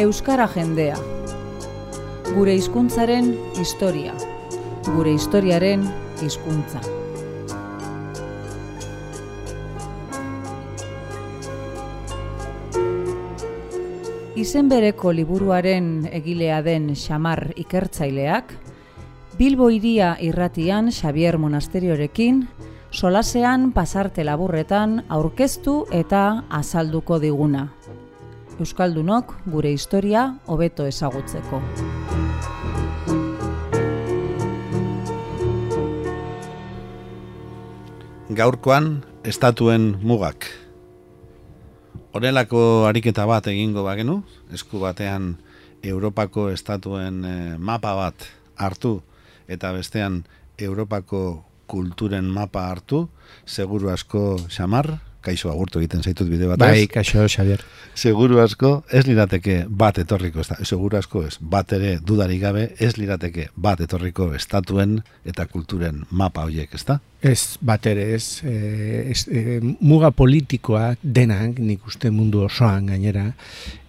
Euskara jendea. Gure hizkuntzaren historia. Gure historiaren hizkuntza. Izen bereko liburuaren egilea den Xamar ikertzaileak, Bilbo iria irratian Xavier Monasteriorekin, solasean pasarte laburretan aurkeztu eta azalduko diguna. Euskaldunok gure historia hobeto ezagutzeko. Gaurkoan estatuen mugak. Horrelako ariketa bat egingo bagenu, esku batean Europako estatuen eh, mapa bat hartu eta bestean Europako kulturen mapa hartu, seguru asko xamar, kaixo agurtu egiten zaitut bide bat. Bai, kaixo, Xavier. Seguru asko ez lirateke bat etorriko, ez seguru asko ez, bat ere dudarik gabe, ez lirateke bat etorriko estatuen eta kulturen mapa horiek, ez da? Ez, bat ere ez, e, ez e, muga politikoa denak, nik uste mundu osoan gainera,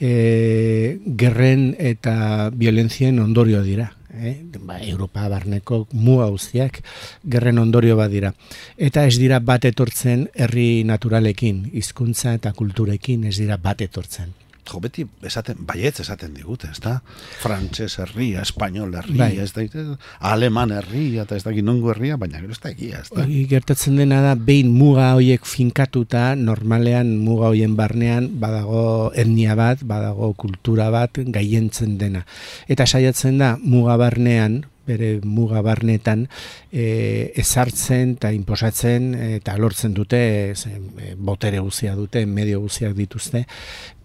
e, gerren eta violenzien ondorio dira eh? ba, Europa barneko mu hauziak gerren ondorio badira. Eta ez dira bat etortzen herri naturalekin, hizkuntza eta kulturekin ez dira bat etortzen jo, beti esaten, baietz esaten digut, ez da? Frantxez herria, espainol herria, bai. ez da, aleman herria, eta ez da ginongo herria, baina gero ez da egia, ez da? gertatzen dena da, behin muga hoiek finkatuta, normalean muga hoien barnean, badago etnia bat, badago kultura bat, gaientzen dena. Eta saiatzen da, muga barnean, bere muga barnetan e, ezartzen eta inposatzen eta lortzen dute e, botere guzia dute, medio guziak dituzte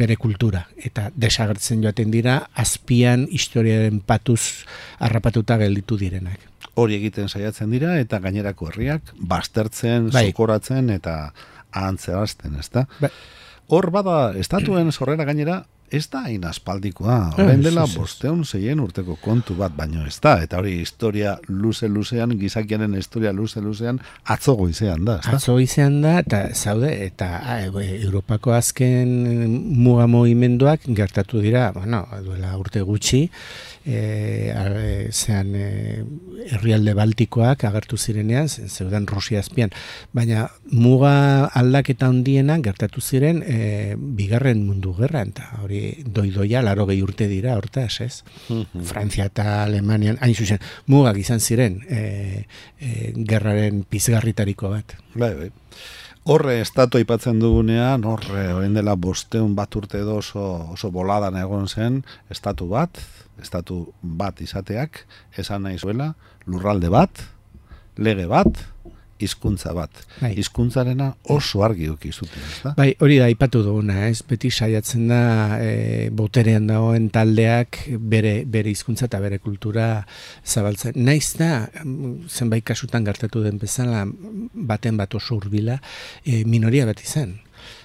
bere kultura eta desagertzen joaten dira azpian historiaren patuz harrapatuta gelditu direnak. Hori egiten saiatzen dira eta gainerako herriak baztertzen, bai. sokoratzen eta ahantzerazten, ezta? Bai. Hor bada estatuen sorrera gainera ez da hain aspaldikoa. Horren dela bosteun zeien urteko kontu bat, baino ez da. Eta hori historia luze-luzean, gizakiaren historia luze-luzean, atzo goizean da. Atzo goizean da, eta zaude, eta a, e, Europako azken muga movimenduak gertatu dira, bueno, duela urte gutxi, e, zean e, herrialde baltikoak agertu zirenean, zeuden Rusia azpian, baina muga aldaketa handiena gertatu ziren e, bigarren mundu gerra, eta hori doidoia laro gehi urte dira, hortaz, ez? Mhm. Frantzia eta Alemanian, hain zuzen, mugak izan ziren e, e, gerraren pizgarritariko bat. Bai, bai. Horre, estatu aipatzen dugunean, horre, orain dela bosteun bat urte edo oso, oso boladan egon zen, estatu bat, estatu bat izateak, esan nahi zuela, lurralde bat, lege bat, hizkuntza bat. Bai. Hizkuntzarena oso argi duki zuten, ezta? Bai, hori da aipatu duguna, ez? Beti saiatzen da e, boterean dagoen taldeak bere bere hizkuntza eta bere kultura zabaltzen. Naiz da zenbait kasutan gertatu den bezala baten bat oso hurbila e, minoria bat izan.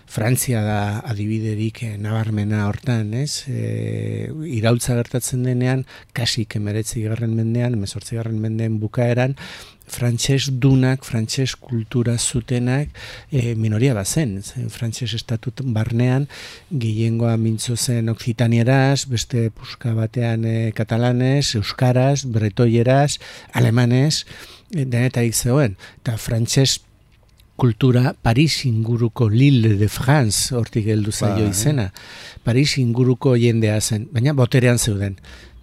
Frantzia da adibiderik eh, nabarmena hortan, ez? E, iraultza gertatzen denean, kasik emeretzi garren mendean, emezortzi garren mendean bukaeran, frantses dunak, frantses kultura zutenak e, minoria bazen. Frantses estatut barnean, gehiengoa mintzo zen oksitanieraz, beste puska batean e, katalanez, euskaraz, bretoieraz, alemanes, e, denetarik zegoen. Eta frantses kultura Paris inguruko Lille de France hortik heldu zaio ba, izena. Paris inguruko jendea zen, baina boterean zeuden.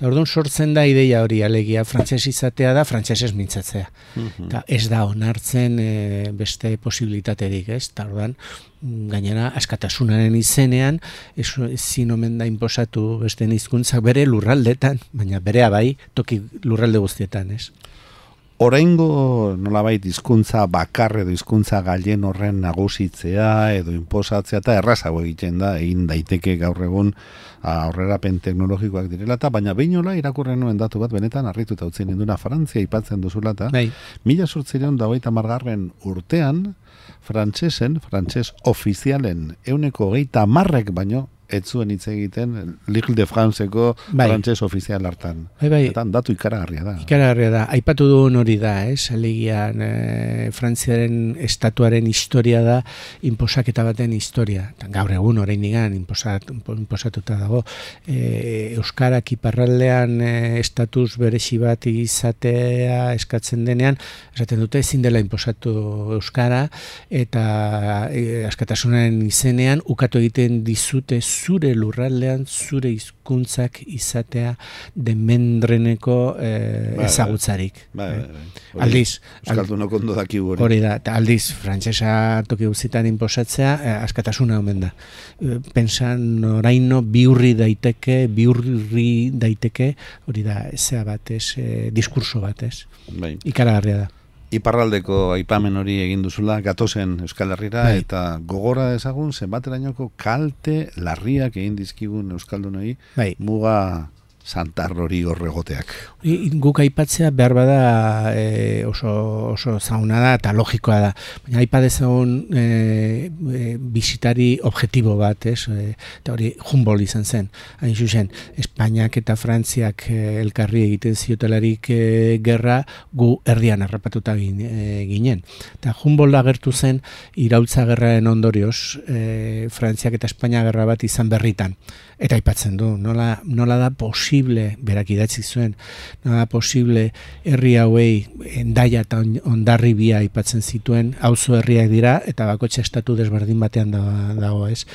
Eta orduan sortzen da ideia hori alegia frantses izatea da frantsesez mintzatzea. Mhm. Eta ez da onartzen e, beste posibilitaterik, ez? Eta orduan gainera askatasunaren izenean ezin omen da inposatu beste hizkuntzak bere lurraldetan, baina berea bai toki lurralde guztietan, ez? Oraingo nolabait hizkuntza bakar edo hizkuntza gailen horren nagusitzea edo inposatzea eta errazago egiten da egin daiteke gaur egun aurrerapen teknologikoak direla eta baina beinola irakurren nuen datu bat benetan harrituta utzen induna Frantzia aipatzen duzula eta bai. mila sortzireon da hogeita margarren urtean frantsesen, frantses ofizialen euneko geita marrek baino ez zuen hitz egiten Ligue de Franceko bai. frantses ofizial hartan. Bai, bai. Eta datu ikaragarria da. Ikaragarria da. Aipatu du hori da, eh? Alegian e, Frantziaren estatuaren historia da inposaketa baten historia. Gaur egun orain nigan inposat, inposatuta dago. E, Euskarak iparraldean e, estatus beresi bat izatea eskatzen denean, esaten dute ezin dela inposatu Euskara eta e, askatasunaren izenean ukatu egiten dizute zure lurraldean zure hizkuntzak izatea demendreneko eh, ba, ezagutzarik. Ba, ba, ba. Aldiz, ondo daki hori. Hori da, aldiz, frantsesa toki guzitan inposatzea, eh, askatasuna omen da. Eh, pensan oraino biurri daiteke, biurri daiteke, hori da, ezea batez, eh, diskurso batez. Bai. Ikaragarria da iparraldeko aipamen hori egin duzula gatozen Euskal Herrira bai. eta gogora ezagun zenbaterainoko kalte larriak egin dizkigun Euskaldunoi bai. Muga santarrori horregoteak. Guk aipatzea behar bada e, oso, oso zauna da eta logikoa da. Baina aipadezagun e, e, bisitari objektibo bat, ez? E, eta hori jumbol izan zen. Hain zuzen, Espainiak eta Frantziak e, elkarri egiten ziotelarik e, gerra gu erdian harrapatuta e, ginen. Eta jumbol agertu zen irautza gerraen ondorioz e, Frantziak eta Espainia gerra bat izan berritan. Eta aipatzen du, nola, nola da posible, berak idatzi zuen, nola da posible herri hauei endaia eta ondarri bia aipatzen zituen, auzo herriak dira, eta bakotxe estatu desberdin batean dago ez.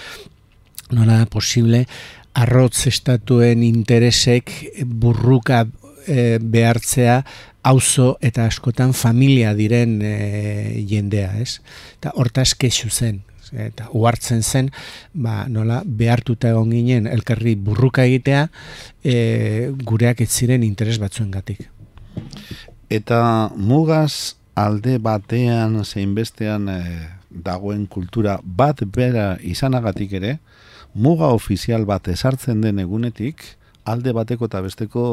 Nola posible arrotz estatuen interesek burruka e, behartzea auzo eta askotan familia diren e, jendea, ez? Eta hortaz kexu zen, eta uhartzen zen, ba, nola behartuta egon ginen elkarri burruka egitea e, gureak ez ziren interes batzuengatik. Eta mugaz alde batean zein bestean e, dagoen kultura bat bera izanagatik ere, muga ofizial bat ezartzen den egunetik, alde bateko eta besteko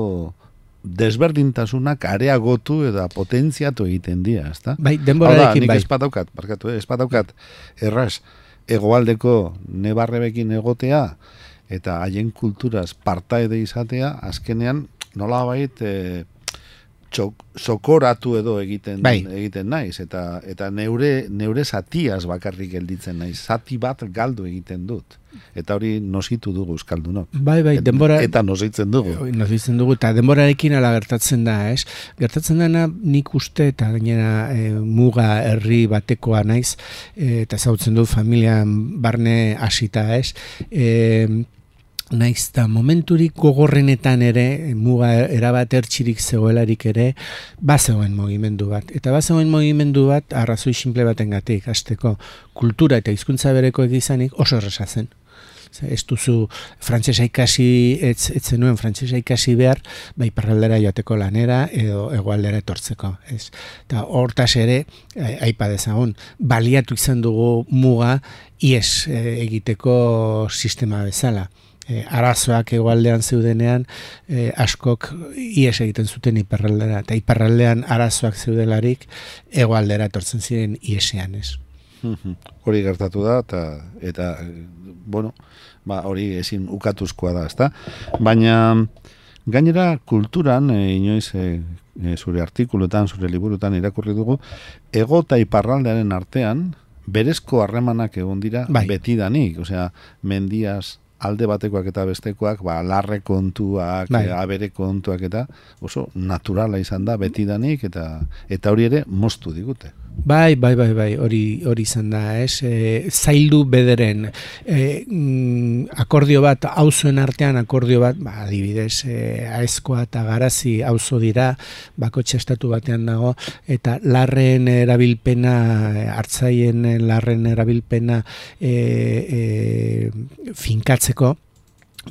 desberdintasunak areagotu eta potentziatu egiten dira, ezta? Bai, denborarekin bai. Nik barkatu, eh? espadaukat, erraz, egoaldeko nebarrebekin egotea, eta haien kulturaz partaide izatea, azkenean, nola bait, e, sokoratu edo egiten bai. egiten naiz eta eta neure neure satiaz bakarrik gelditzen naiz. Zati bat galdu egiten dut. Eta hori nositu dugu euskaldunok. Bai bai denbora eta nositzen dugu. Nositzen dugu eta denborarekin ala gertatzen da ez? Gertatzen dena nik uste eta gainera e, muga herri batekoa naiz e, eta zautzen du familian barne hasita ez? E, naiz da momenturik gogorrenetan ere, muga erabat ertxirik zegoelarik ere, bazegoen mogimendu bat. Eta bazegoen mogimendu bat, arrazoi simple baten gatik, azteko kultura eta hizkuntza bereko egizanik oso erresa zen. Ez duzu frantzesa ikasi, ez, ez zenuen frantzesa ikasi behar, bai parraldera joateko lanera edo egualdera etortzeko. Ez. Eta hortaz ere, aipa dezagun, baliatu izan dugu muga ies eh, egiteko sistema bezala e, arazoak egualdean zeudenean e, askok ies egiten zuten iparraldera eta iparraldean arazoak zeudelarik egualdera etortzen ziren iesean ez. Hori gertatu da eta, eta bueno, ba, hori ezin ukatuzkoa da, ezta? Baina gainera kulturan e, inoiz e, zure artikuluetan, zure liburutan irakurri dugu, ego eta iparraldearen artean berezko harremanak egon dira bai. betidanik, osea, mendiaz alde batekoak eta bestekoak, ba, larre kontuak, bai. abere kontuak eta oso naturala izan da betidanik eta eta hori ere moztu digute. Bai, bai, bai, bai, hori hori izan da, ez? E, zaildu bederen e, mm, akordio bat auzuen artean akordio bat, ba, adibidez, e, aezkoa eta garazi auzo dira, bakotxe estatu batean dago eta larren erabilpena hartzaien larren erabilpena e, e, finkatzeko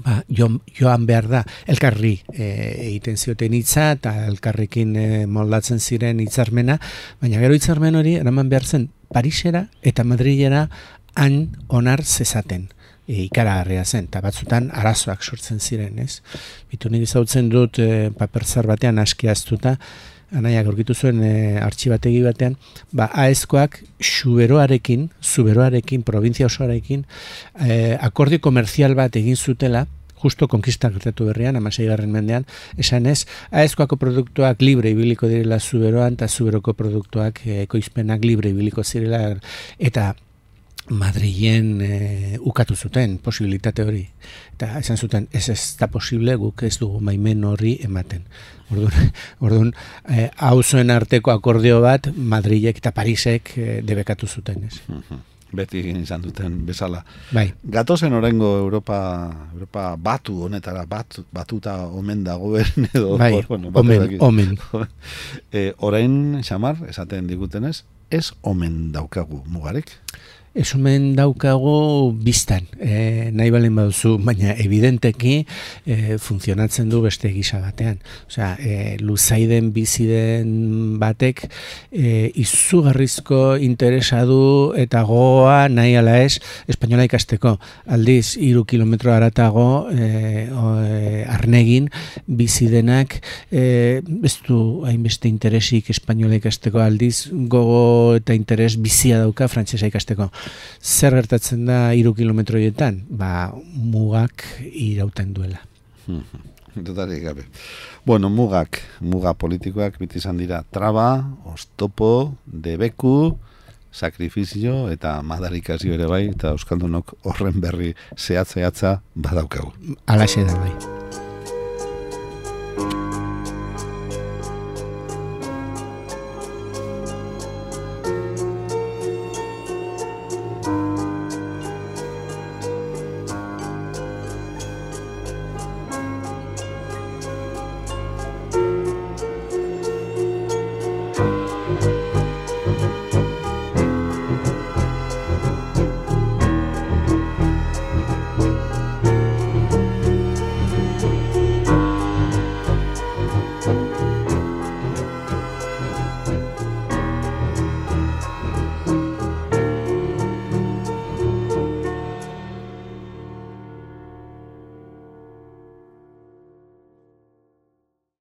ba, joan behar da elkarri e, egiten zioten hitza eta elkarrekin e, moldatzen ziren hitzarmena, baina gero hitzarmen hori eraman behar zen Parisera eta Madrilera han onar zezaten. e, ikaragarria zen, eta batzutan arazoak sortzen ziren, ez? Bitu nik dut e, paper zar batean aski aztuta, anaiak aurkitu zuen e, artxibategi batean, ba, aezkoak suberoarekin, zuberoarekin, provintzia osoarekin, e, akordio komerzial bat egin zutela, justo konkista gertatu berrian, amasei garren mendean, esan ez, aezkoako produktuak libre ibiliko direla zuberoan, eta zuberoko produktuak ekoizpenak libre ibiliko zirela, eta Madrilen e, ukatu zuten posibilitate hori. Eta esan zuten, ez ez da posible guk ez dugu maimen horri ematen. Orduan, orduan e, hau zuen arteko akordio bat Madrilek eta Parisek e, debekatu zuten. Ez. Beti egin izan duten bezala. Bai. Gatozen orengo Europa, Europa batu honetara, bat, batuta omen dago edo. Bai, bueno, omen, omen. e, orain, xamar, esaten digutenez, ez omen daukagu mugarek? Esumen daukago biztan, e, nahi balen baduzu, baina evidenteki e, funtzionatzen du beste gisa batean. Osea, e, luzaiden biziden batek e, izugarrizko interesa du eta goa nahi ala ez espainola ikasteko. Aldiz, iru kilometro aratago e, e, arnegin bizidenak e, ez du hainbeste interesik espainola ikasteko aldiz gogo eta interes bizia dauka frantsesa ikasteko zer gertatzen da iru kilometroietan? Ba, mugak irauten duela. Dutari gabe. Bueno, mugak, muga politikoak biti izan dira traba, ostopo, debeku, sakrifizio eta madarikazio ere bai, eta Euskaldunok horren berri zehatzeatza badaukagu. Alaxe da bai.